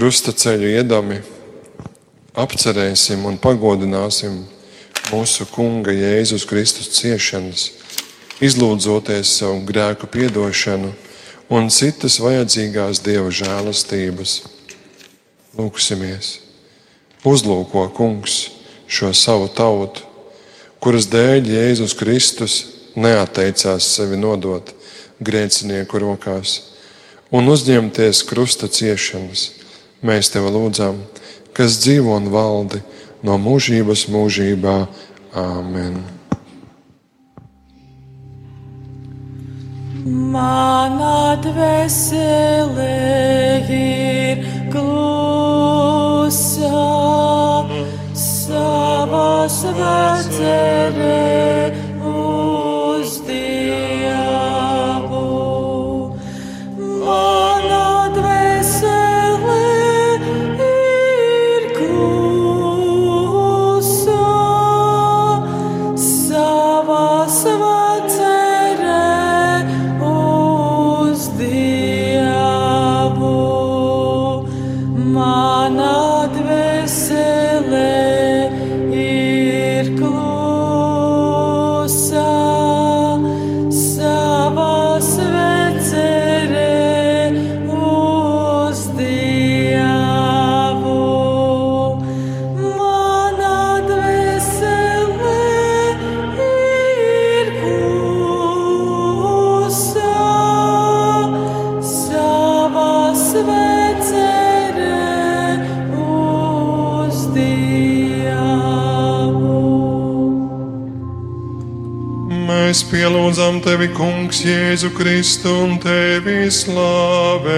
Krusta ceļu iedami apcerēsim un pagodināsim mūsu Kunga Jēzus Kristus ciešanas, izlūdzoties savu grēku piedošanu un citas vajadzīgās Dieva žēlastības. Lūksimies! Uzlūko, Kungs, šo savu tautu, kuras dēļ Jēzus Kristus neatteicās sevi nodot grēcinieku rokās un uzņemties krusta ciešanas. Mēs tevi lūdzam, kas dzīvo un valdi no mūžības mūžībā. Āmen! Manā dvēselē ir klusa, savas vērcerē Mēs pielūdzam tevi, Kungs, Jēzu Kristu un tevi slavējam.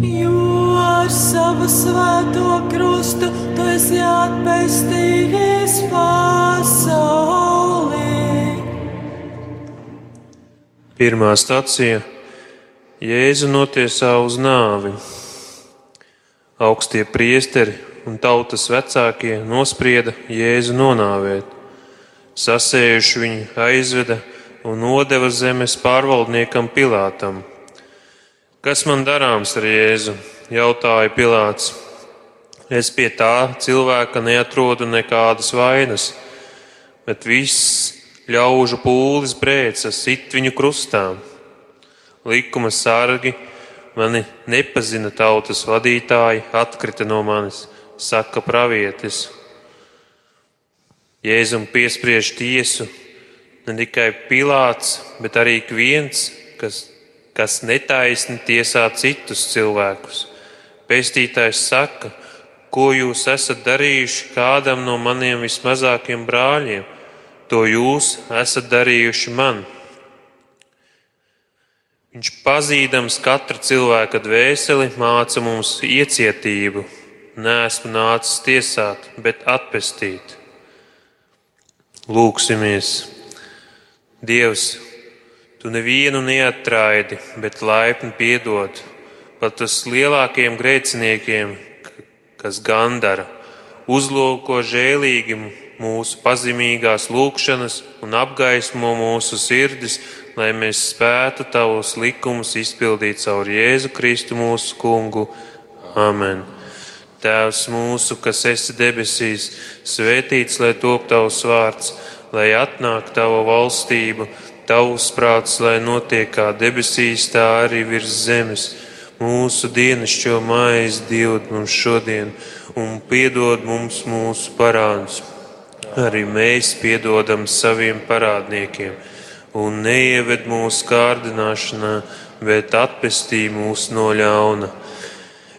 Jo ar savu svēto krustu tu esi atpestījis pasauli. Pirmā stācija Jēzu notiesā uz nāvi. Augstie priesteri un tautas vecākie nosprieda Jēzu nonāvēt. Sasējuši viņu aizveda un nodeva zemes pārvaldniekam Pilātam. Kas man darāms ar Jēzu? jautāja Pilāts. Es pie tā cilvēka neatrodu nekādas vainas, bet viss ļaužu pūlis brēca sit viņu krustā. Likuma sargi mani nepazina tautas vadītāji, atkrita no manis, saka pravietis. Jēzum piespriež tiesu ne tikai Pilāts, bet arī ik viens, kas, kas netaisni tiesā citus cilvēkus. Pestītājs saka, ko jūs esat darījuši kādam no maniem vismazākiem brāļiem, to jūs esat darījuši man. Viņš pazīdams katra cilvēka dvēseli māca mums iecietību. Nēsmu nācis tiesāt, bet atpestīt. Lūksimies! Dievs, tu nevienu neatraidi, bet laipni piedod pat uz lielākiem grēciniekiem, kas gandara, uzlūko žēlīgi mūsu pazemīgās lūgšanas un apgaismo mūsu sirdis, lai mēs spētu tavus likumus izpildīt caur Jēzu Kristu mūsu kungu. Amen. Tēvs mūsu, kas esi debesīs, svētīts lai top tavs vārds, lai atnāk tava valstība, tavs prāts, lai notiek kā debesīs, tā arī virs zemes. Mūsu dienascho maizi dod mums šodien, un piedod mums mūsu parādus. Arī mēs piedodam saviem parādniekiem, un neieved mūsu kārdināšanā, bet atpestī mūs no ļauna.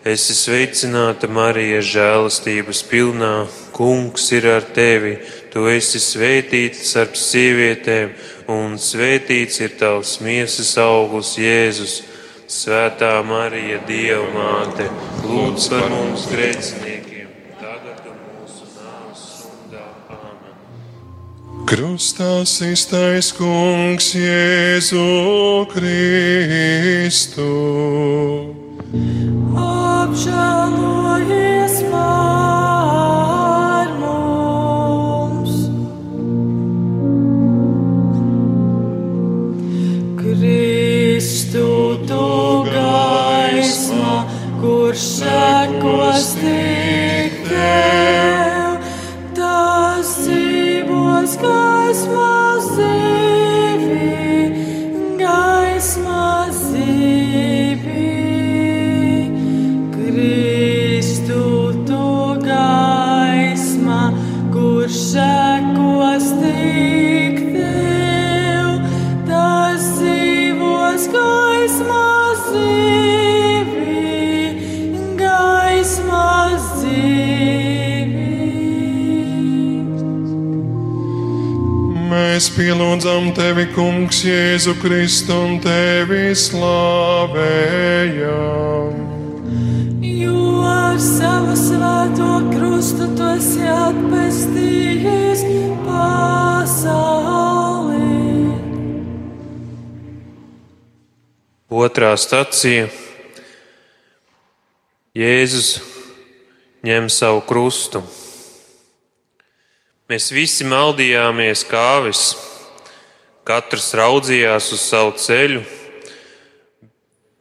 Esi sveicināta, Marija, žēlastības pilnā, Kungs ir ar tevi, tu esi svētīts starp sievietēm, un svētīts ir tavs miesas augurs, Jēzus. Svētā Marija, Dieva māte, lūdz par mums grēciniekiem, tagad un mūsu nāves stundā. Āmen. Krustā iztais kungs Jēzu Kristu. Apžēlojies par Mēs pielūdzam tevi, kungs Jēzu Kristu, un tevi slavējam. Jo ar savu svēto krustu tu esi atpestījis pasauli. Otrā stacija Jēzus ņem savu krustu. Mēs visi maldījāmies kāvis, katrs raudzījās uz savu ceļu,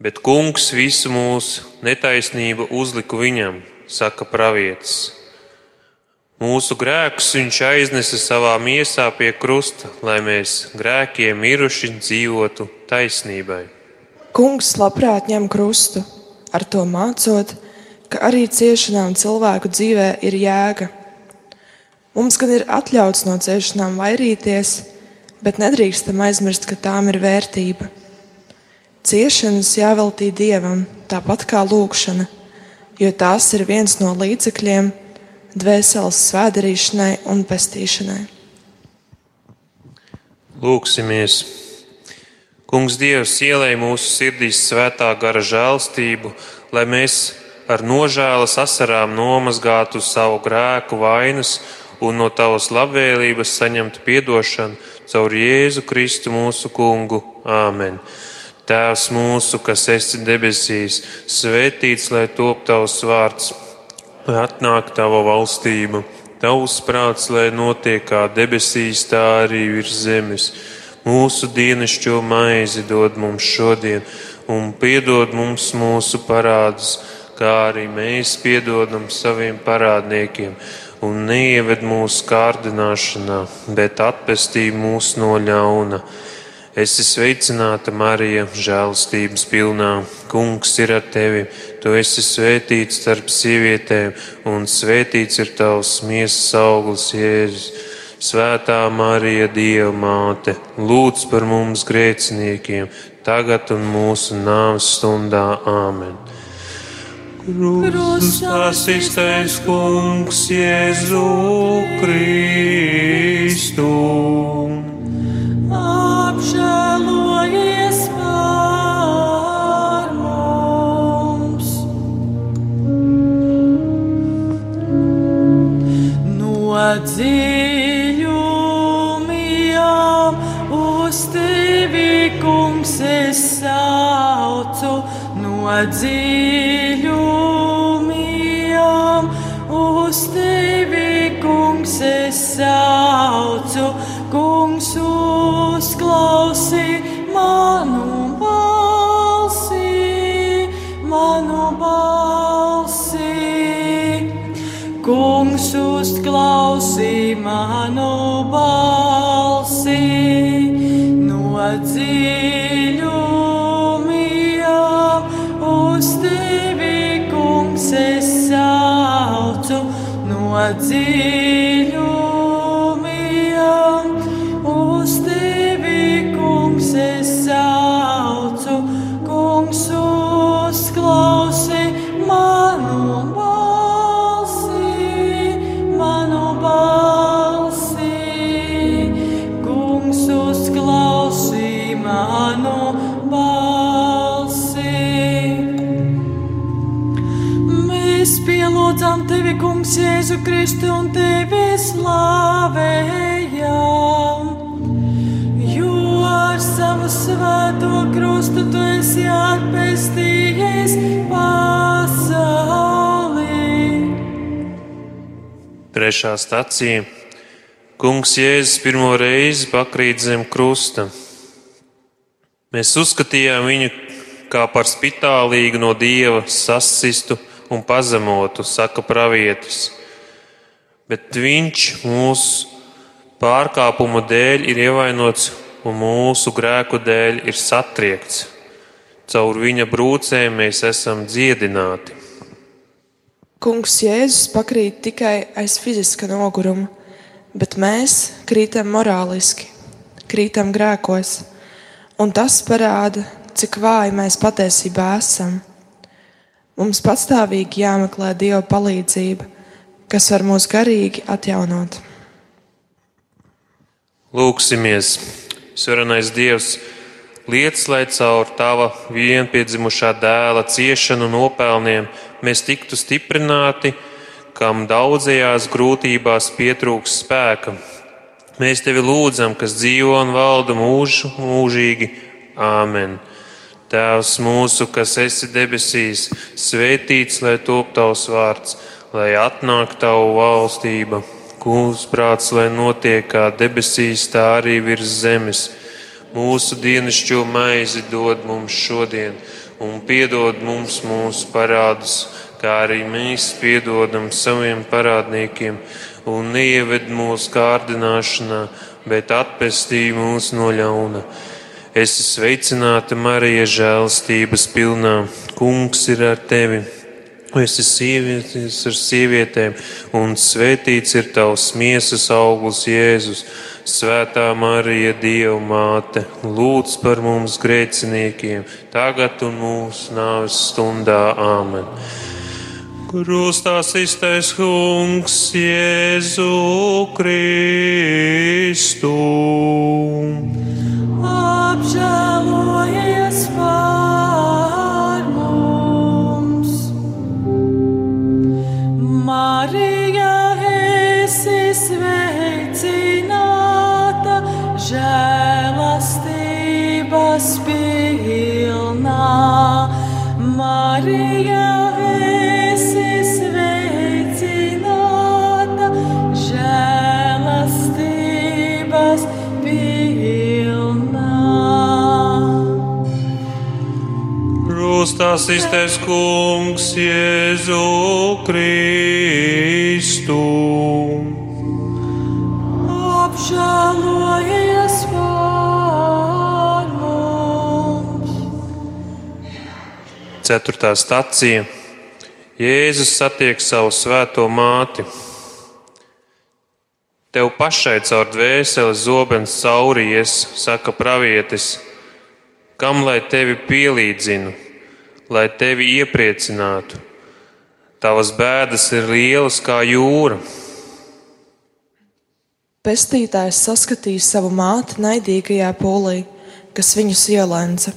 bet kungs visu mūsu netaisnību uzliku viņam, saka pravietis. Mūsu grēkus viņš aiznesa savā miesā pie krusta, lai mēs grēkiem miruši dzīvotu taisnībai. Kungs labprāt ņem krustu, ar to mācot, ka arī ciešanām cilvēku dzīvē ir jēga. Mums gan ir atļauts no ciešanām vairīties, bet nedrīkstam aizmirst, ka tām ir vērtība. Ciešanas jāveltī dievam, tāpat kā lūkšana, jo tās ir viens no līdzekļiem dvēseles svēdarīšanai un pestīšanai. Lūksimies! Kungs Dievs ielēja mūsu sirdīs svētā gara žēlstību, lai mēs ar nožēlas asarām nomazgātu savu grēku vainas un no tavas labvēlības saņemtu piedošanu caur Jēzu Kristu mūsu kungu. Āmen! Tēvs mūsu, kas esi debesīs, svētīts, lai top tavs vārds, lai atnāk tava valstība, tavs prāts, lai notiek kā debesīs, tā arī virs zemes. Mūsu dienascho maizi dod mums šodien, un piedod mums mūsu parādus, kā arī mēs piedodam saviem parādniekiem, un neieved mūsu kārdināšanā, bet atpestī mūs no ļauna. Esi sveicināta, Marija, žēlastības pilnā. Kungs ir ar tevi. Tu esi svētīts starp sievietēm, un svētīts ir tavs miesas augurs, Jēzus. Svētā Marija, Dieva māte, lūdz par mums grēciniekiem, tagad un mūsu nāves stundā. Āmen! Krustā iztais kungs Jēzu Kristu. Apžēlojies par mums. No dziļumiem uz tevi, kungs, es saucu. No dziļumiem uz tevi, kungs, es saucu. Kungs uzklausī manu balsi, manu balsi. Kungs uzklausī manu balsi no Kungs, Jēzu Kristu un tevi slavējam. Jo ar savu svēto krustu tu esi atpestījies pasaulī. Trešā stacija. Kungs Jēzus pirmo reizi pakrīt zem krusta. Mēs uzskatījām viņu kā par spitālīgu no dieva sasistu un pazemotu, saka pravietis. Bet viņš mūsu pārkāpumu dēļ ir ievainots un mūsu grēku dēļ ir satriekts. Caur viņa brūcēm mēs esam dziedināti. Kungs Jēzus pakrīt tikai aiz fiziska noguruma, bet mēs krītam morāliski, krītam grēkos, un tas parāda, cik vāji mēs patiesībā esam. Mums patstāvīgi jāmeklē Dieva palīdzība, kas var mūs garīgi atjaunot. Lūksimies, Sverenais Dievs, liec, lai caur Tava vienpiedzimušā dēla ciešanu nopelniem mēs tiktu stiprināti, kam daudzajās grūtībās pietrūks spēka. Mēs Tevi lūdzam, kas dzīvo un valda mūžu mūžīgi. Āmen! Tēvs mūsu, kas esi debesīs, svētīts, lai top tavs vārds, lai atnāk tavu valstība, kūs prāts, lai notiek kā debesīs, tā arī virs zemes. Mūsu dienascho maizi dod mums šodien, un piedod mums mūsu parādus, kā arī mēs piedodam saviem parādniekiem, un neieved mūsu kārdināšanā, bet atpestī mūs no ļauna Esi sveicināta, Marija, žēlstības pilnā. Kungs ir ar tevi. Esi sievietes ar sievietēm, un svētīts ir tavs miesas augurs, Jēzus. Svētā Marija, Dieva māte, lūdz par mums grēciniekiem, tagad un mūsu nāves stundā. Āmen! Krustā iztais kungs Jēzu Kristu apžēlojies Krustā iztais kungs Jēzu Kristu. Apžēlojies par mums! Ceturtā stacija. Jēzus satiek savu svēto māti. Tev pašai caur dvēseli zobens cauries, saka pravietis, kam lai tevi pielīdzinu, lai tevi iepriecinātu. Tavas bēdas ir lielas kā jūra. Pestītājs saskatīja savu māti naidīgajā polī, kas viņus ielenca.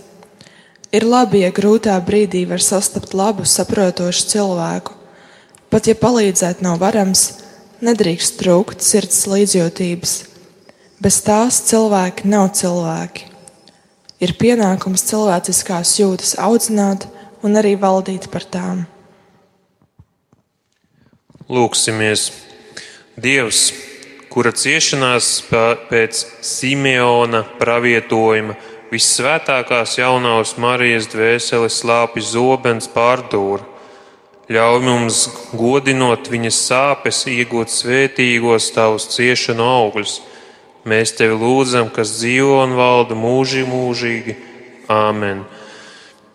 Ir labi, ja grūtā brīdī var sastapt labu, saprotošu cilvēku. Pat ja palīdzēt nav varams, nedrīkst trūkt sirds līdzjūtības. Bez tās cilvēki nav cilvēki. Ir pienākums cilvēciskās jūtas audzināt un arī valdīt par tām. Lūksimies, Dievs, kura ciešanās pēc Simeona pravietojuma vissvētākās jaunās Marijas dvēseles slāpju zobens pārdūra. Ļauj mums, godinot viņas sāpes, iegūt svētīgos tavus ciešanu augļus. Mēs tevi lūdzam, kas dzīvo un valda mūži mūžīgi. Āmen!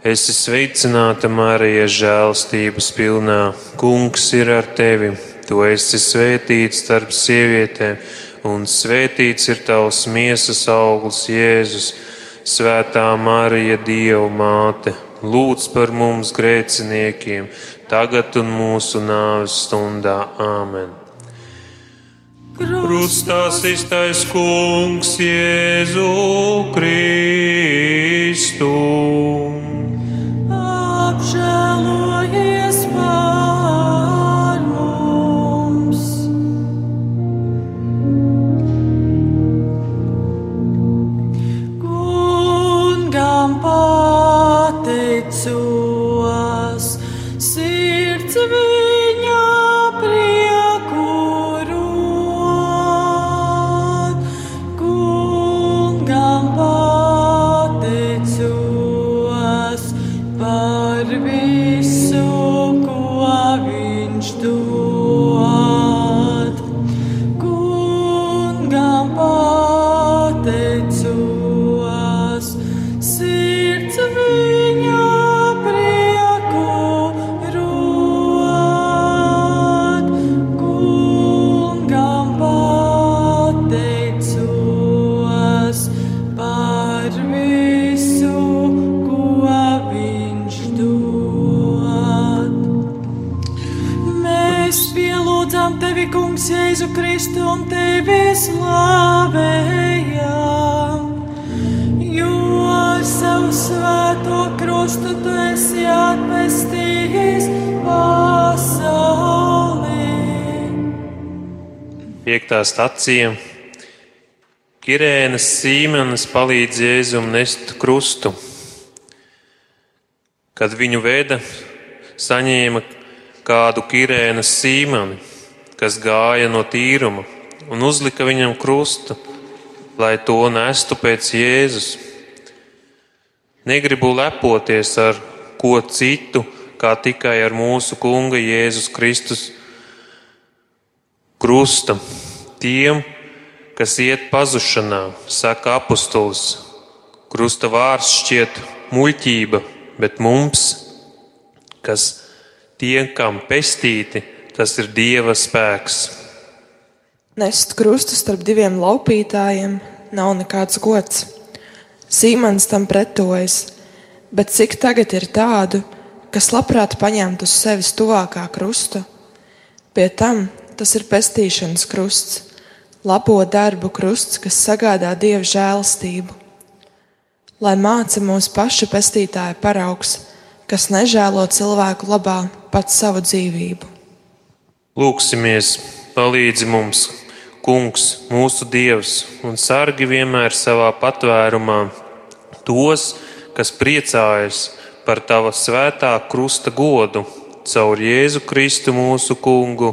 Esi sveicināta, Marija, žēlstības pilnā. Kungs ir ar tevi. Tu esi svētīts starp sievietēm, un svētīts ir tavs miesas augurs, Jēzus. Svētā Marija, Dieva māte, lūdz par mums grēciniekiem, tagad un mūsu nāves stundā. Āmen! Krustā iztais kungs Jēzu Kristu. Piektā stacija. Kirēnas Sīmenis palīdz Jēzum nest krustu. Kad viņu veda, saņēma kādu Kirēnas Sīmeni, kas gāja no tīruma, un uzlika viņam krustu, lai to nestu pēc Jēzus. Negribu lepoties ar ko citu, kā tikai ar mūsu Kunga Jēzus Kristus krusta. Tiem, kas iet pazušanā, saka apustulis, krusta vārds šķiet muļķība, bet mums, kas tie, kam pestīti, tas ir Dieva spēks. Nest krustu starp diviem laupītājiem nav nekāds gods. Sīmans tam pretojas, bet cik tagad ir tādu, kas labprāt paņemtu uz sevis tuvākā krustu? Pie tam tas ir pestīšanas krusts, labo darbu krusts, kas sagādā dieva žēlastību. Lai māca mūsu pašu pestītāja paraugs, kas nežēlo cilvēku labā pats savu dzīvību. Lūksimies, palīdzi mums, Kungs, mūsu Dievs, un sargi vienmēr savā patvērumā tos, kas priecājas par Tava svētā krusta godu caur Jēzu Kristu mūsu Kungu.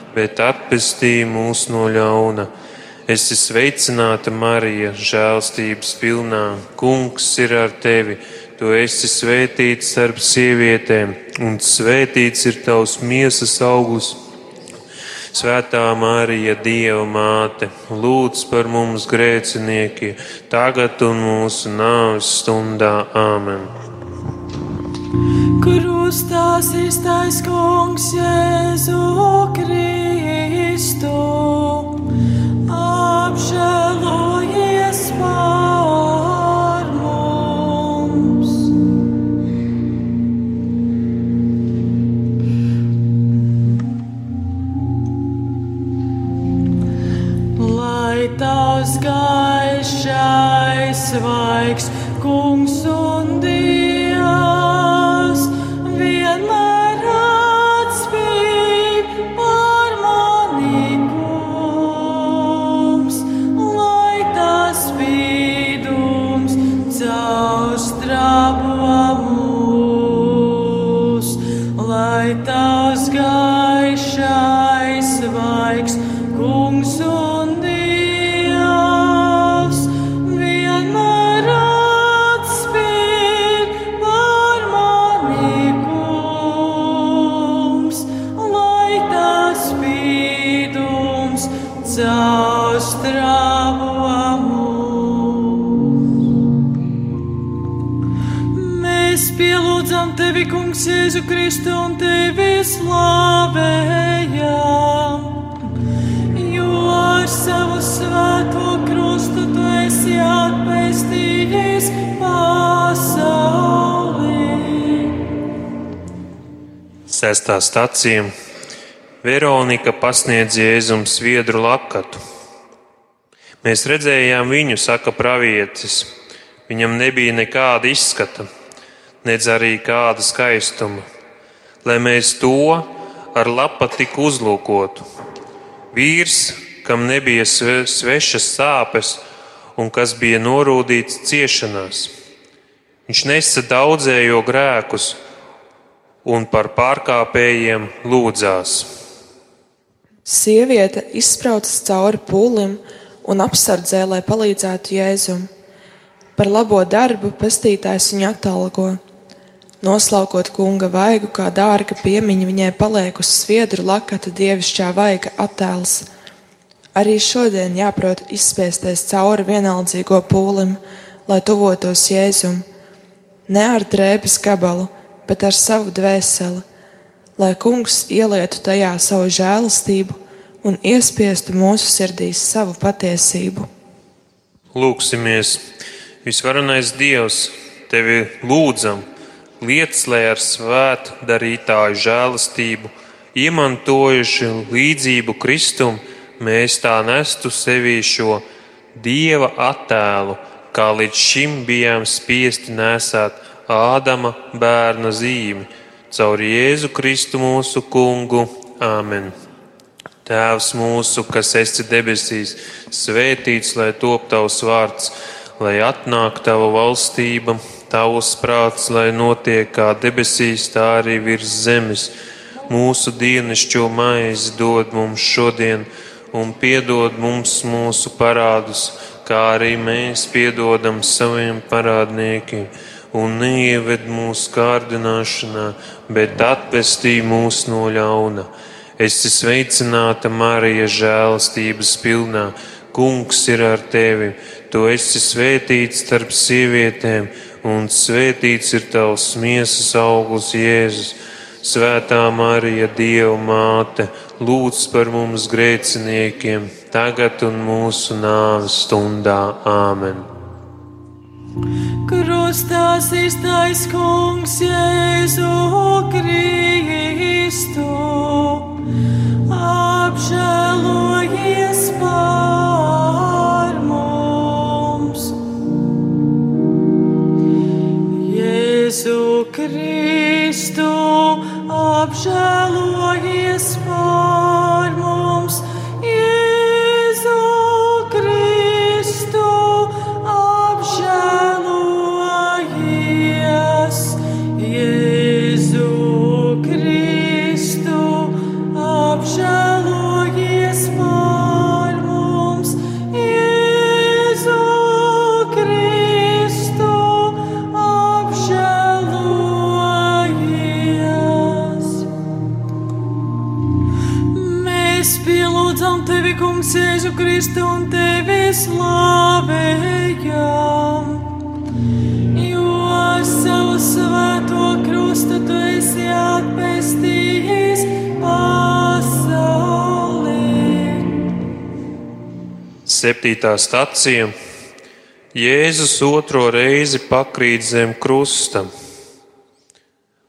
bet atpestī mūs no ļauna. Esi sveicināta, Marija, žēlstības pilnā. Kungs ir ar tevi. Tu esi svētīts starp sievietēm, un svētīts ir tavs miesas augurs. Svētā Marija, Dieva māte, lūdz par mums grēciniekiem, tagad un mūsu nāves stundā. Āmen! Krustā iztais kungs Jēzu Kristu. Apžēlojies par mums. Lai tavs gaišais svaigs, kungs un dievs, Jēzu Kristu un tevi slavējam. Jo ar savu svēto krustu tu esi atpestījis pasauli. Sestā stacija Veronika pasniedz Jēzum sviedru lakatu. Mēs redzējām viņu, saka pravietis. Viņam nebija nekāda izskata, nedz arī kāda skaistuma, lai mēs to ar lapatiku uzlūkotu. Vīrs, kam nebija sve- svešas sāpes un kas bija norūdīts ciešanās. Viņš nesa daudzējo grēkus un par pārkāpējiem lūdzās. Sieviete izspraucas cauri pūlim un apsardzē, lai palīdzētu Jēzum. Par labo darbu pestītājs viņu atalgo. Noslaukot kunga vaigu, kā dārga piemiņa, viņai paliek uz sviedru lakata dievišķā vaiga attēls. Arī šodien jāprot izspiesties cauri vienaldzīgo pūlim, lai tuvotos Jēzum. Ne ar drēbes gabalu, bet ar savu dvēseli, lai kungs ielietu tajā savu žēlastību un iespiestu mūsu sirdīs savu patiesību. Lūksimies, visvarenais Dievs, tevi lūdzam, lietas, lai ar svētu darītāju žēlastību, iemantojuši līdzību Kristum, mēs tā nestu sevī šo Dieva attēlu, kā līdz šim bijām spiesti nesāt Ādama bērna zīmi, caur Jēzu Kristu mūsu kungu. Āmen! Tēvs mūsu, kas esi debesīs, svētīts, lai top tavs vārds, lai atnāk tava valstība, tavs prāts, lai notiek kā debesīs, tā arī virs zemes. Mūsu dienascho maizi dod mums šodien, un piedod mums mūsu parādus, kā arī mēs piedodam saviem parādniekiem, un neieved mūsu kārdināšanā, bet atpestī mūs no ļauna. Esi sveicināta, Marija, žēlastības pilnā. Kungs ir ar tevi. Tu esi svētīts starp sievietēm, un svētīts ir tavs miesas augurs, Jēzus. Svētā Marija, Dieva māte, lūdz par mums grēciniekiem, tagad un mūsu nāves stundā. Āmen! Krustā iztais kungs Jēzu Kristu, apžēlojies par Jēzu Kristu, apžēlojies par mums. Mēs pielūdzam tevi, Kungs, Jēzu Kristu un tevi slavējam. Jo ar savu svēto krustu tu esi atpestījis pasauli. Septītā stacija Jēzus otro reizi pakrīt zem krusta.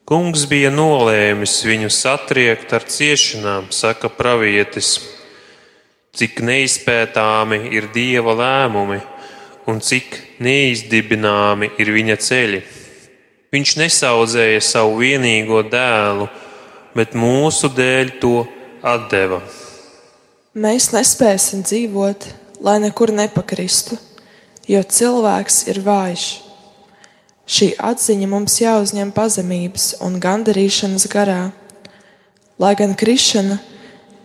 Kungs bija nolēmis viņu satriekt ar ciešanām, saka pravietis. Cik neizpētāmi ir dieva lēmumi un cik neizdibināmi ir viņa ceļi. Viņš nesaudzēja savu vienīgo dēlu, bet mūsu dēļ to atdeva. Mēs nespēsim dzīvot, lai nekur nepakristu, jo cilvēks ir vājš. Šī atziņa mums jāuzņem pazemības un gandarīšanas garā. Lai gan krišana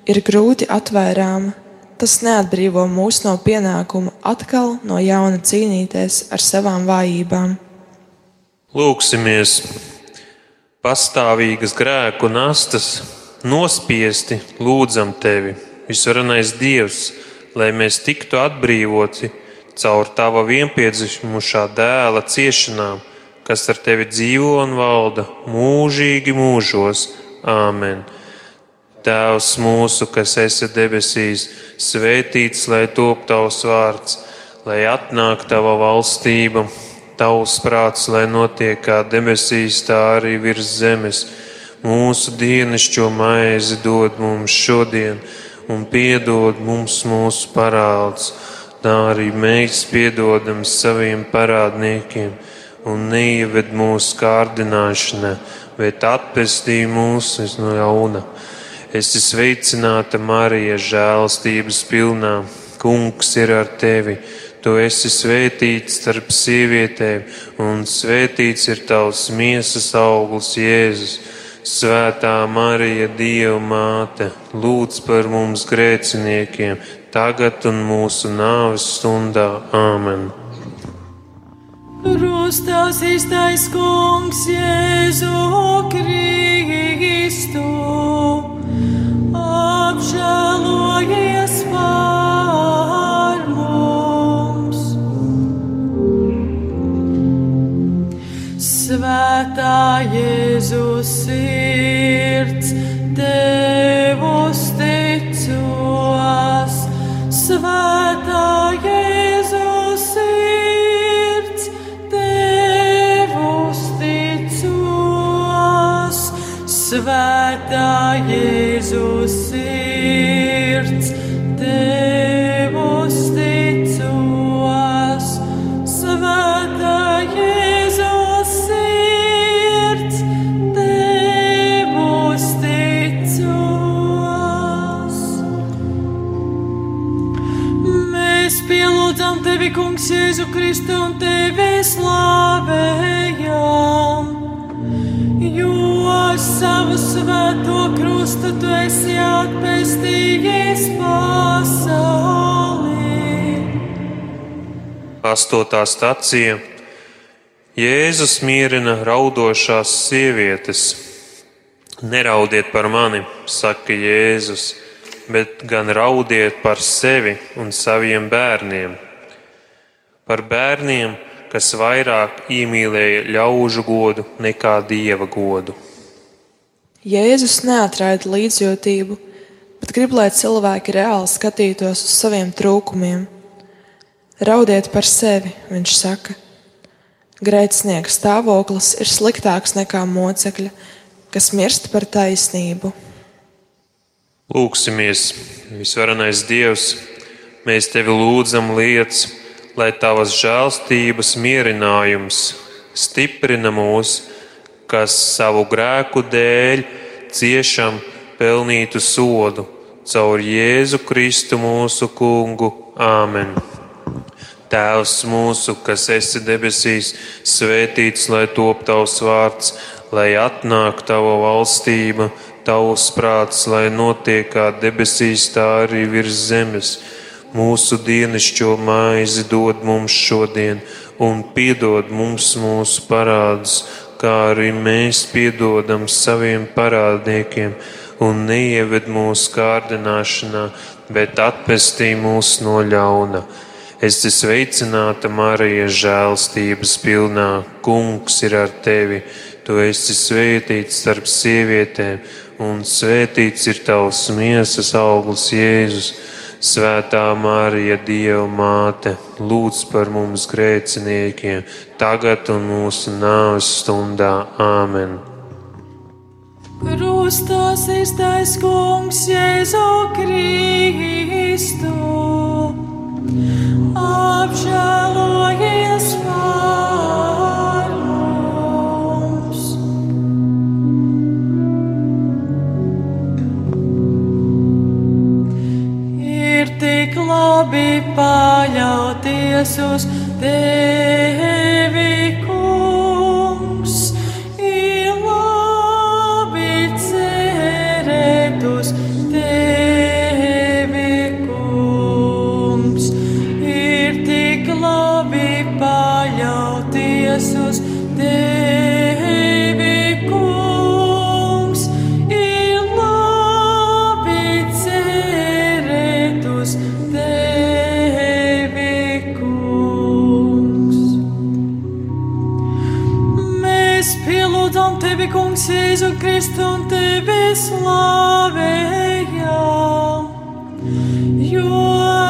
ir grūti atvērāma. Tas neatbrīvo mūs no pienākuma atkal no jauna cīnīties ar savām vājībām. Lūksimies, pastāvīgas grēku nastas, nospiesti lūdzam tevi, visvarenais Dievs, lai mēs tiktu atbrīvoti caur tava vienpiedzimušā dēla ciešanām, kas ar tevi dzīvo un valda mūžīgi mūžos. Āmen! Tēvs mūsu, kas esi debesīs, svētīts lai top tavs vārds, lai atnāk tava valstība, tavs prāts, lai notiek kā debesīs, tā arī virs zemes. Mūsu dienascho maizi dod mums šodien, un piedod mums mūsu parādus, tā arī mēs piedodam saviem parādniekiem, un neieved mūsu kārdināšanā, bet atpestī mūs no jauna. Es esmu sveicināta Marija, žēlastības pilnā. Kungs ir ar tevi. Tu esi svētīts starp sievietēm, un svētīts ir tavs miesas augurs, Jēzus. Svētā Marija, Dieva māte, lūdz par mums grēciniekiem, tagad un mūsu nāves stundā. Āmen! Krustās īstais kungs Jēzu Kristu apžēlojies par mums. Svētā Jēzus sirds tev Svētā Jēzus sirds tev Kungs, Jēzu Kristu un tevi slavējam. Jo savu svēto krustu tu esi atpestījis pasaulē. Astotā stacija Jēzus mierina raudošās sievietes. Neraudiet par mani, saka Jēzus, bet gan raudiet par sevi un saviem bērniem. Par bērniem, kas vairāk iemīlēja ļaužu godu nekā dieva godu. Jēzus neatraida līdzjūtību, bet grib, lai cilvēki reāli skatītos uz saviem trūkumiem. Raudiet par sevi, viņš saka. Grēcinieka stāvoklis ir sliktāks nekā mocekļa, kas mirst par taisnību. Lūksimies, visvarenais Dievs, mēs tevi lūdzam lietas, lai tavas žēlstības mierinājums stiprina mūs, kas savu grēku dēļ ciešam pelnītu sodu caur Jēzu Kristu mūsu kungu. Āmen! Tēvs mūsu, kas esi debesīs, svētīts lai top tavs vārds, lai atnāk tava valstība, tavs prāts, lai notiek kā debesīs, tā arī virs zemes. Mūsu dienascho maizi dod mums šodien, un piedod mums mūsu parādus, kā arī mēs piedodam saviem parādniekiem, un neieved mūsu kārdināšanā, bet atpestī mūs no ļauna. Es te sveicināta Marija žēlstības pilnā, kungs ir ar tevi, tu esi svētīts starp sievietēm, un svētīts ir tavs miesas augurs Jēzus. Svētā Marija, Dieva māte, lūdz par mums grēciniekiem, tagad un mūsu nāves stundā. Āmen! Krustās īstais kungs Jēzu Kristu. Apžēlojies par labi paļauties uz tevi, Jēzu Kristu, un tevi slavējam. Jo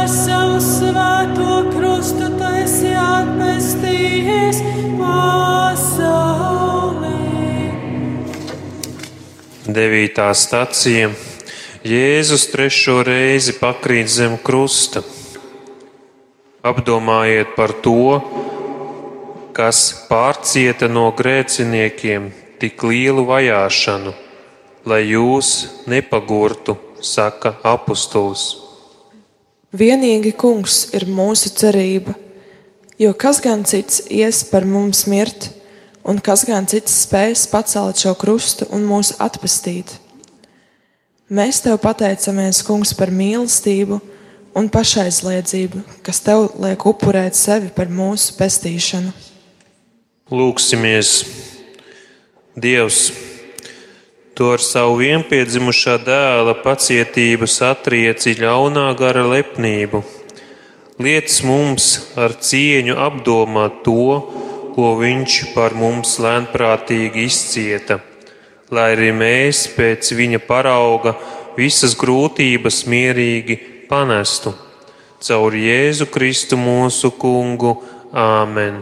savu svēto krustu taisi atpestījis pasaulē. Devītā stacija. Jēzus trešo reizi pakrīt zem krusta. Apdomājiet par to, kas pārcieta no grēciniekiem tik lielu vajāšanu, lai jūs nepagurtu, saka apustulis. Vienīgi kungs ir mūsu cerība, jo kas gan cits ies par mums mirt, un kas gan cits spēs pacelt šo krustu un mūs atpestīt. Mēs tev pateicamies, kungs, par mīlestību un pašaizliedzību, kas tev liek upurēt sevi par mūsu pestīšanu. Lūksimies, Dievs, to ar savu vienpiedzimušā dēla pacietību satrieci ļaunā gara lepnību. Liec mums ar cieņu apdomāt to, ko viņš par mums lēnprātīgi izcieta, lai arī mēs pēc viņa parauga visas grūtības mierīgi panestu. Caur Jēzu Kristu mūsu kungu. Āmen!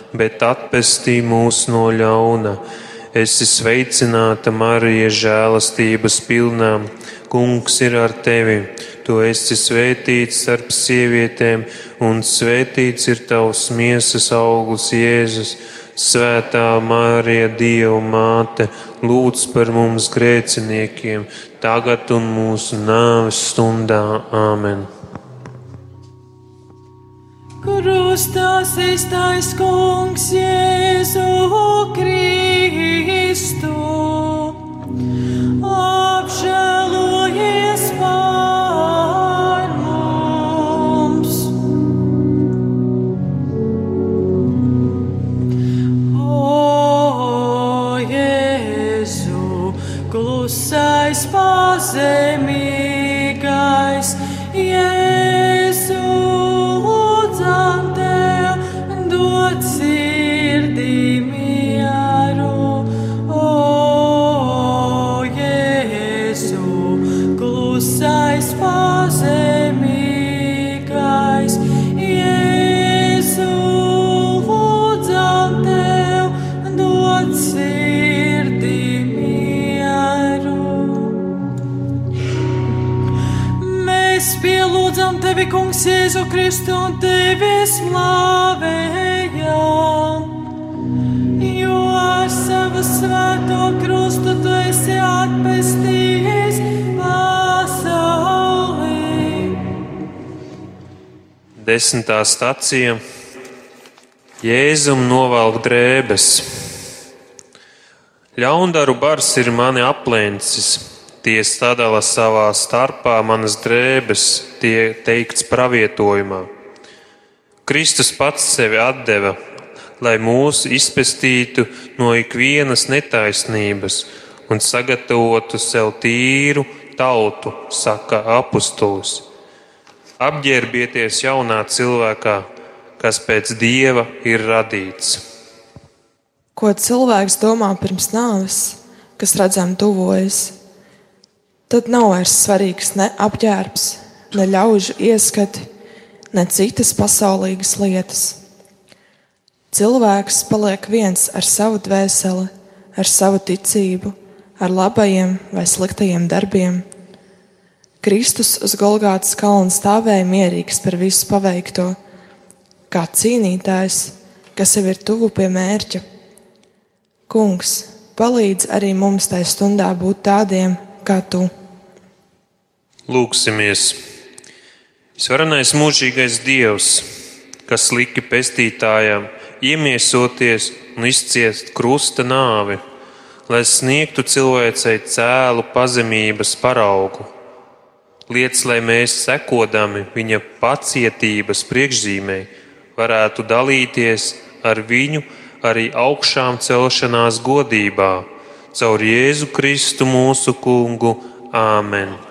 bet atpestī mūs no ļauna. Esi sveicināta, Marija, žēlastības pilnā. Kungs ir ar tevi. Tu esi svētīts starp sievietēm, un svētīts ir tavs miesas augurs, Jēzus. Svētā Mārija, Dieva māte, lūdz par mums grēciniekiem, tagad un mūsu nāves stundā. Āmen! Krustā iztais kungs Jēzu Kristu tevi slavējam. Jo ar savu svēto krustu tu esi atpestījis pasaulī. Desmitā stacija Jēzum novelk drēbes. Ļaundaru bars ir mani aplēncis, tie sadala savā starpā manas drēbes, tie teikts pravietojumā. Kristus pats sevi atdeva, lai mūs izpestītu no ikvienas netaisnības un sagatavotu sev tīru tautu, saka apustulis. Apģērbieties jaunā cilvēkā, kas pēc dieva ir radīts. Ko cilvēks domā pirms nāves, kas redzam tuvojas, tad nav vairs svarīgs ne apģērbs, ne ļaužu ieskati, ne citas pasaulīgas lietas. Cilvēks paliek viens ar savu dvēseli, ar savu ticību, ar labajiem vai sliktajiem darbiem. Kristus uz Golgātas kalna stāvēja mierīgs par visu paveikto, kā cīnītājs, kas jau ir tuvu pie mērķa. Kungs, palīdz arī mums tajā stundā būt tādiem kā tu. Lūksimies! Svarenais mūžīgais Dievs, kas liki pestītājām iemiesoties un izciest krusta nāvi, lai sniegtu cilvēcei cēlu pazemības paraugu. Lietas, lai mēs sekodami viņa pacietības priekšzīmē, varētu dalīties ar viņu arī augšām celšanās godībā, caur Jēzu Kristu mūsu kungu. Āmen!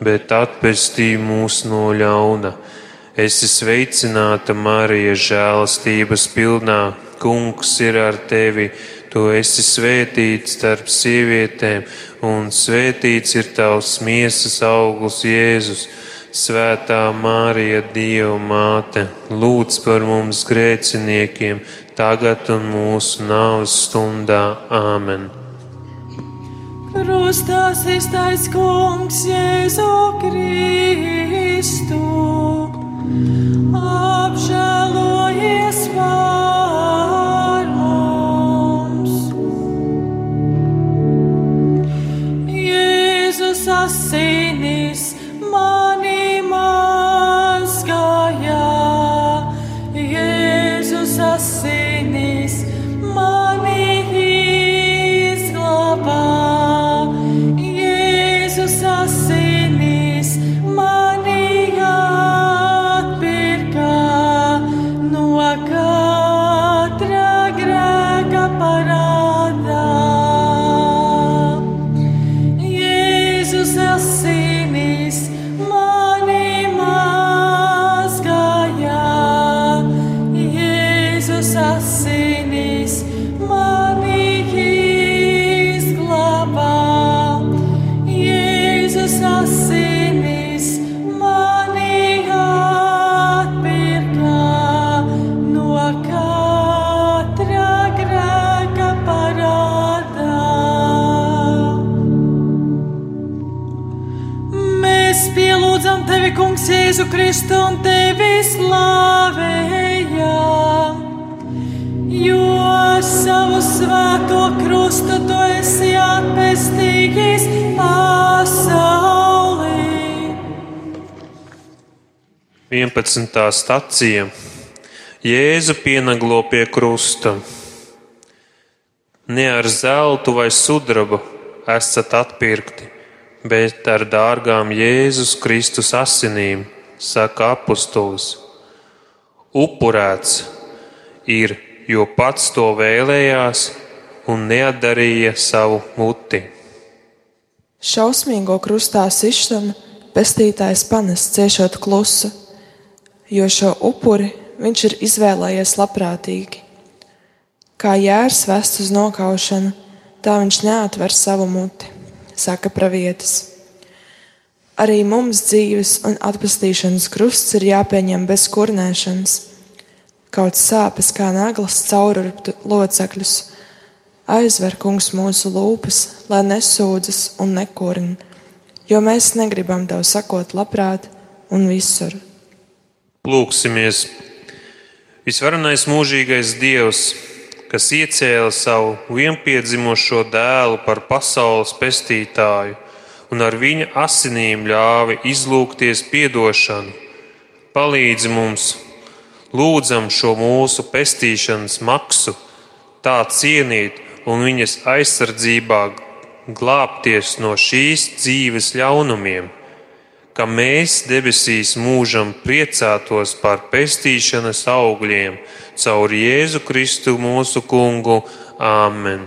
bet atpestī mūs no ļauna. Esi sveicināta, Marija, žēlastības pilnā, Kungs ir ar tevi, tu esi svētīts starp sievietēm, un svētīts ir tavs miesas augurs Jēzus. Svētā Mārija, Dieva māte, lūdz par mums grēciniekiem, tagad un mūsu nāves stundā. Āmen! Krustā iztais kungs Jēzu Kristu, apžēlojies par mums. Jēzus asinis mani mazgāja, Jēzus asinis Kristu un tevi slavējam, jo savu svēto krustu tu esi atpestījis pasaulī. 11. stacija Jēzu pienaglo pie krusta. Ne ar zeltu vai sudrabu esat atpirkti, bet ar dārgām Jēzus Kristus asinīm, saka apustulis. Upurēts ir, jo pats to vēlējās un neatdarīja savu muti. Šausmīgo krustā sišanu pestītājs panes ciešot klusu, jo šo upuri viņš ir izvēlējies labprātīgi. Kā jērs vest uz nokaušanu, tā viņš neatver savu muti, saka pravietis. Arī mums dzīves un atpestīšanas krusts ir jāpieņem bez kurnēšanas. Kaut sāpes kā naglas caururptu locekļus, aizver kungs mūsu lūpas, lai nesūdzas un nekurina, jo mēs negribam tev sakot labprāt un visur. Lūksimies! Visvarenais mūžīgais Dievs, kas iecēla savu vienpiedzimušo dēlu par pasaules pestītāju un ar viņa asinīm ļāva izlūgties piedošanu, palīdzi mums, lūdzam šo mūsu pestīšanas maksu, tā cienīt un viņas aizsardzībā glābties no šīs dzīves ļaunumiem ka mēs debesīs mūžam priecātos par pestīšanas augļiem caur Jēzu Kristu mūsu kungu. Āmen!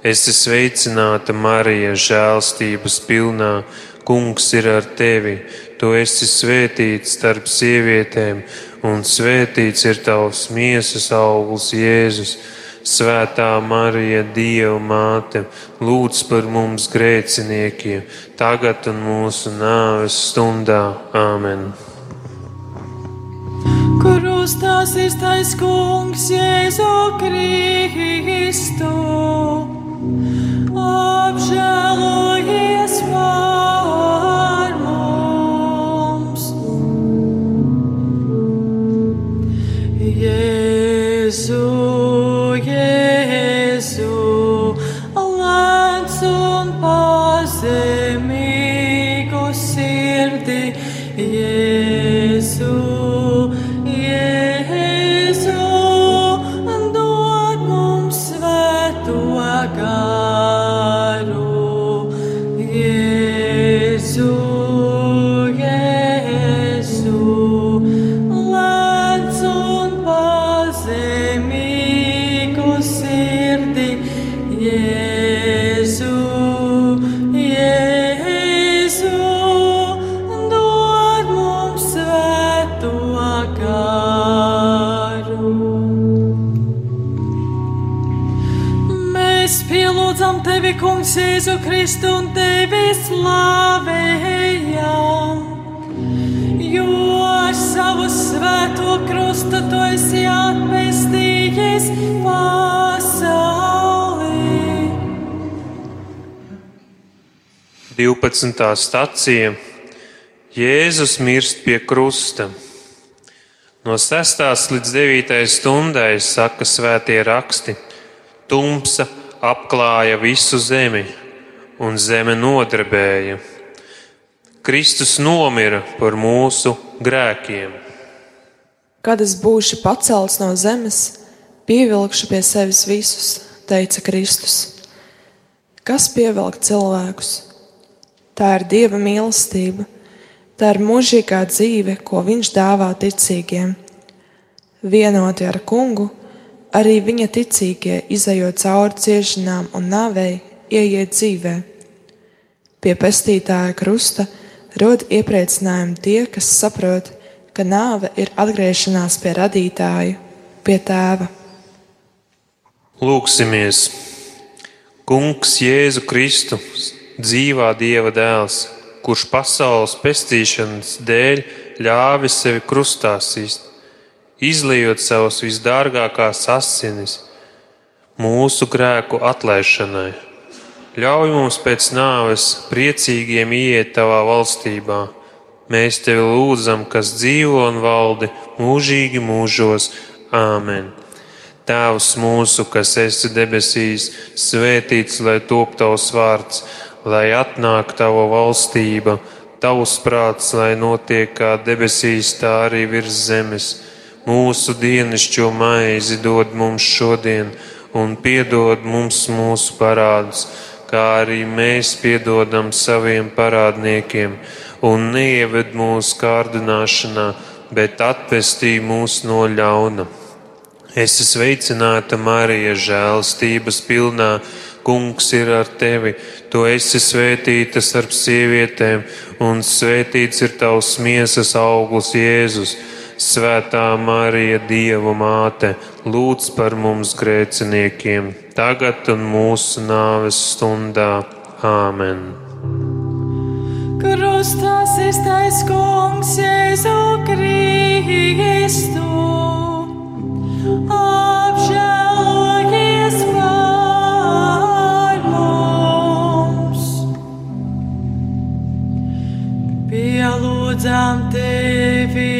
Esi sveicināta, Marija, žēlstības pilnā. Kungs ir ar tevi. Tu esi svētīts starp sievietēm, un svētīts ir tavs miesas augurs, Jēzus. Svētā Marija, Dieva māte, lūdz par mums grēciniekiem, tagad un mūsu nāves stundā. Āmen! kur uzstāsies tais kungs Jēzu Kristu. Apžēlojies par tevi, Kungs, Jēzu Kristu un tevi slavējam. Jo ar savu svēto krustu tu esi atpestījis pasauli. 12. stacija Jēzus mirst pie krusta. No 6. līdz 9. stundai saka svētie raksti: Tumsa apklāja visu zemi, un zeme nodarbēja. Kristus nomira par mūsu grēkiem. Kad es būšu pacelts no zemes, pievilkšu pie sevis visus, teica Kristus. Kas pievelk cilvēkus? Tā ir Dieva mīlestība, tā ir mūžīgā dzīve, ko Viņš dāvā ticīgiem. Vienoti ar kungu, arī viņa ticīgie, izējot cauri ciešanām un nāvei, ieiet dzīvē. Pie pestītāja krusta rod iepriecinājumu tie, kas saprot, ka nāve ir atgriešanās pie radītāja, pie tēva. Lūksimies! Kungs Jēzu Kristu, dzīvā Dieva dēls, kurš pasaules pestīšanas dēļ ļāvis sevi krustā sist, izliejot savus visdārgākās asinis mūsu grēku atlaišanai. Ļauj mums pēc nāves priecīgiem iet tavā valstībā. Mēs tevi lūdzam, kas dzīvo un valdi mūžīgi mūžos. Āmen! Tēvs mūsu, kas esi debesīs, svētīts lai top tavs vārds, lai atnāk tava valstība, tavs prāts, lai notiek kā debesīs, tā arī virs zemes. Mūsu dienascho maizi dod mums šodien, un piedod mums mūsu parādus, kā arī mēs piedodam saviem parādniekiem, un neieved mūsu kārdināšanā, bet atpestī mūs no ļauna. Esi sveicināta, Marija, žēlstības pilnā. Kungs ir ar tevi, tu esi svētīta starp sievietēm, un svētīts ir tavs miesas augurs, Jēzus. Svētā Marija, Dieva māte, lūdz par mums grēciniekiem, tagad un mūsu nāves stundā. Āmen! Krustās iztais kungs Jēzu Kristu. Apžēlojies par mums. Pielūdzam tevi,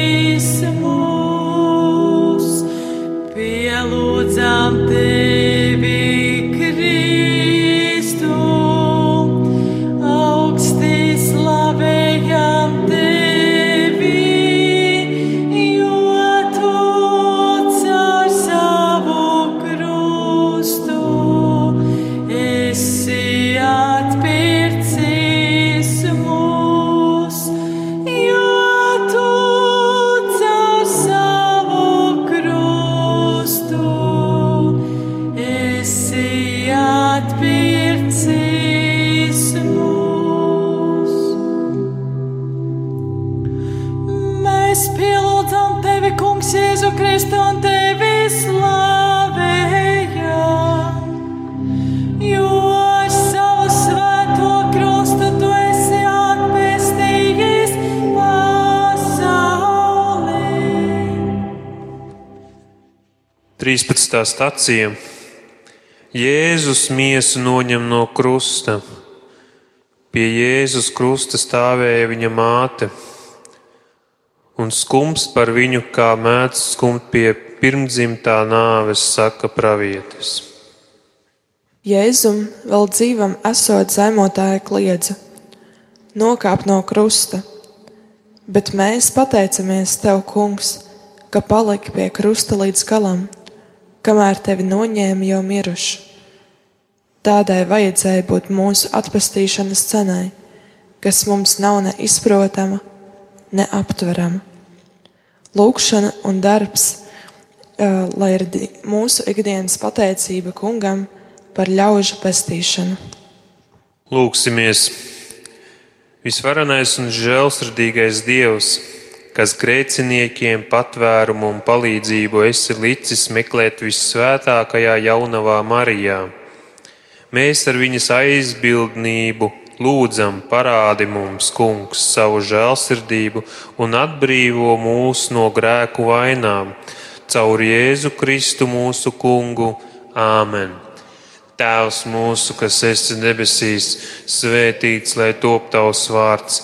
13. stācija. Jēzus miesu noņem no krusta. Pie Jēzus krusta stāvēja viņa māte, un skums par viņu, kā mēdz skumt pie pirmdzimtā nāves, saka pravietis. Jēzum vēl dzīvam esot zaimotāja kliedza, nokāp no krusta, bet mēs pateicamies Tev, Kungs, ka paliki pie krusta līdz galam, kamēr Tevi noņēma jau miruši. Tādai vajadzēja būt mūsu atpestīšanas cenai, kas mums nav ne izprotama, ne aptverama. Lūkšana un darbs, lai ir mūsu ikdienas pateicība kungam par ļaužu pestīšanu. Lūksimies! Visvarenais un žēlsirdīgais Dievs, kas grēciniekiem patvērumu un palīdzību esi licis meklēt vissvētākajā jaunavā Marijā. Mēs ar viņas aizbildnību lūdzam, parādi mums, Kungs, savu žēlsirdību un atbrīvo mūs no grēku vainām, caur Jēzu Kristu mūsu Kungu. Āmen! Tēvs mūsu, kas esi debesīs, svētīts, lai top tavs vārds,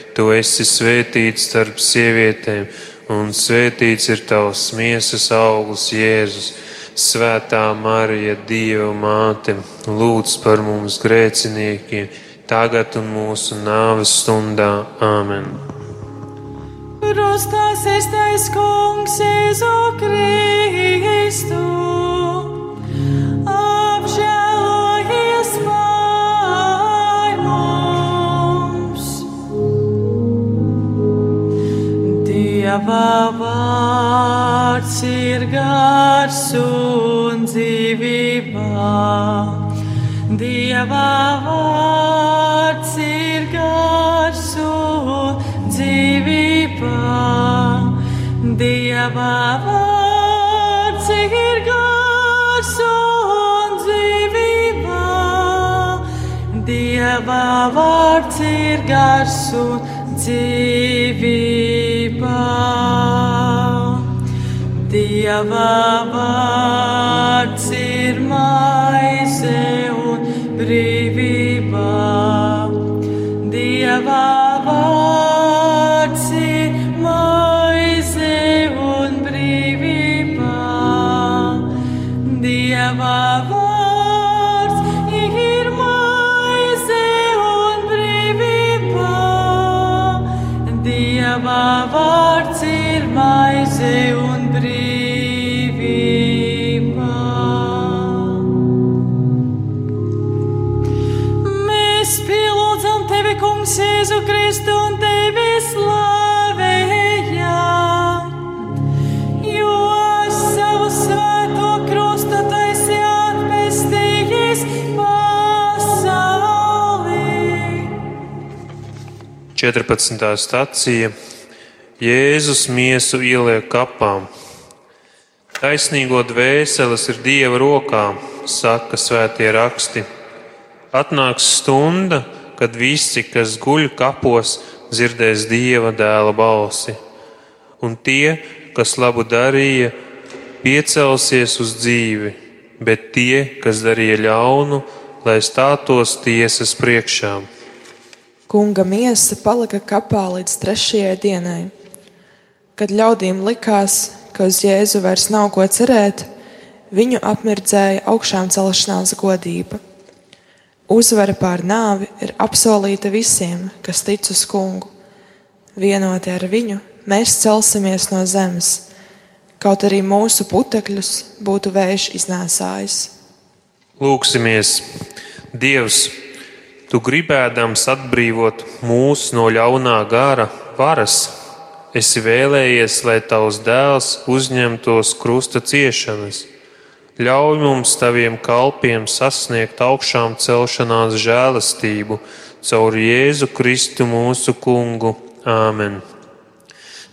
Tu esi svētīts starp sievietēm, un svētīts ir tavs miesas augurs, Jēzus. Svētā Marija, Dieva māte, lūdz par mums grēciniekiem, tagad un mūsu nāves stundā. Āmen! Krustā iztais kungs Jēzu Kristu. Dieva vārds ir gars un dzīvībā. Dieva vārds ir gars un dzīvībā. Dieva vārds ir gars un dzīvībā. Dieva vārds ir gars un dzīvībā. Dieva vārds ir maize un brīvība. Dieva 14. stācija Jēzus miesu ieliek kapām. Taisnīgo dvēseles ir Dieva rokā, saka svētie raksti. Atnāks stunda, kad visi, kas guļ kapos, dzirdēs Dieva dēla balsi. Un tie, kas labu darīja, piecelsies uz dzīvi, bet tie, kas darīja ļaunu, lai stātos tiesas priekšā. Kunga miesa palika kapā līdz trešajai dienai. Kad ļaudīm likās, ka uz Jēzu vairs nav ko cerēt, viņu apmirdzēja augšām celšanās godība. Uzvara pār nāvi ir apsolīta visiem, kas tic uz kungu. Vienoti ar viņu mēs celsimies no zemes, kaut arī mūsu putekļus būtu vējš iznēsājis. Lūksimies, Dievs, Tu gribēdams atbrīvot mūs no ļaunā gara varas, esi vēlējies, lai Tavs dēls uzņemtos krusta ciešanas, Ļauj mums, taviem kalpiem, sasniegt augšām celšanās žēlastību caur Jēzu Kristu mūsu kungu. Āmen!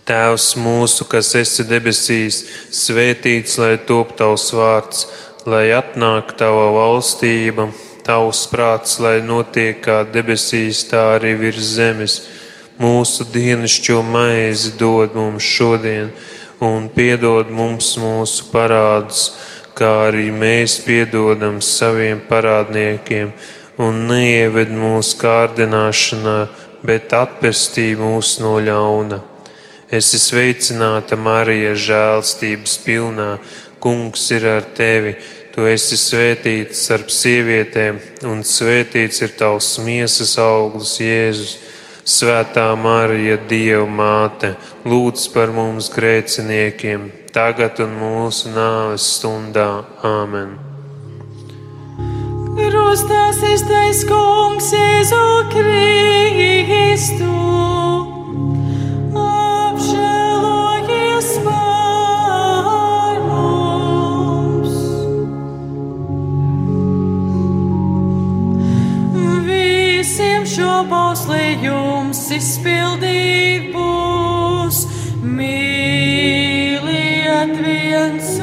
Tēvs mūsu, kas esi debesīs, svētīts lai top tavs vārds, lai atnāk tava valstība, tavs prāts, lai notiek kā debesīs, tā arī virs zemes. Mūsu dienascho maizi dod mums šodien, un piedod mums mūsu parādus kā arī mēs piedodam saviem parādniekiem, un neieved mūsu kārdināšanā, bet atpestī mūs no ļauna. Es esmu sveicināta Marija, žēlstības pilnā. Kungs ir ar tevi. Tu esi svētīts starp sievietēm, un svētīts ir tavs miesas auglis, Jēzus. Svētā Marija, Dieva māte, lūdz par mums grēciniekiem, tagad un mūsu nāves stundā. Āmen! Krustās iztais kungs Jēzu Kristu. Bauslījums izpildīt būs. Mīliet viens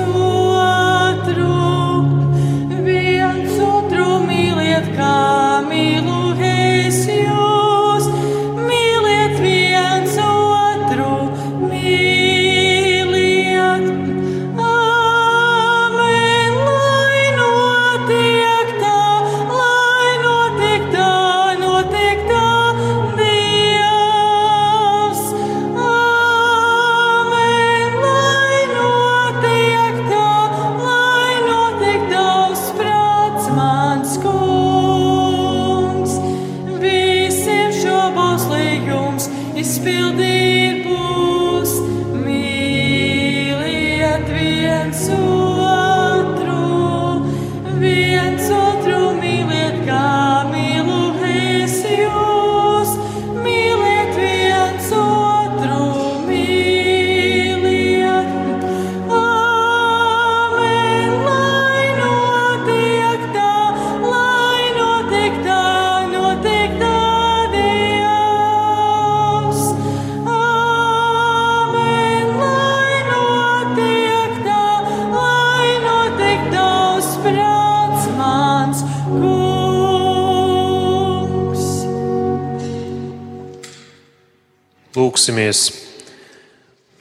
Lūksimies!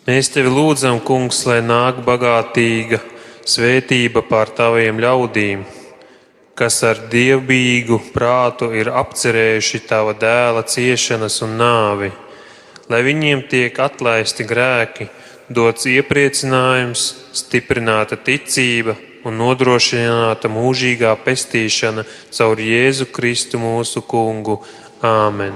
Mēs tevi lūdzam, Kungs, lai nāk bagātīga svētība pār taviem ļaudīm, kas ar dievbijīgu prātu ir apcerējuši tava dēla ciešanas un nāvi, lai viņiem tiek atlaisti grēki, dots iepriecinājums, stiprināta ticība un nodrošināta mūžīgā pestīšana caur Jēzu Kristu mūsu kungu. Āmen!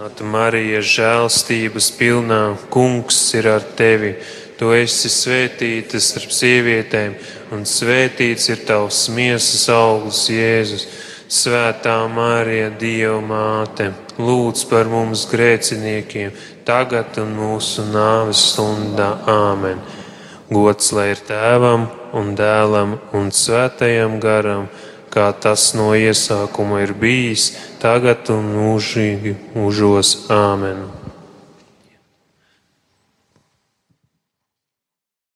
Nāta Marija, žēlstības pilnā, kungs ir ar tevi. Tu esi svētīta starp sievietēm, un svētīts ir tavs miesas auglis, Jēzus. Svētā Marija, Dieva māte, lūdz par mums grēciniekiem, tagad un mūsu nāves stundā. Āmen! Gods lai ir tēvam un dēlam un svētajam garam! Kā tas no iesākuma ir bijis, tagad un mūžīgi mūžos. Āmen!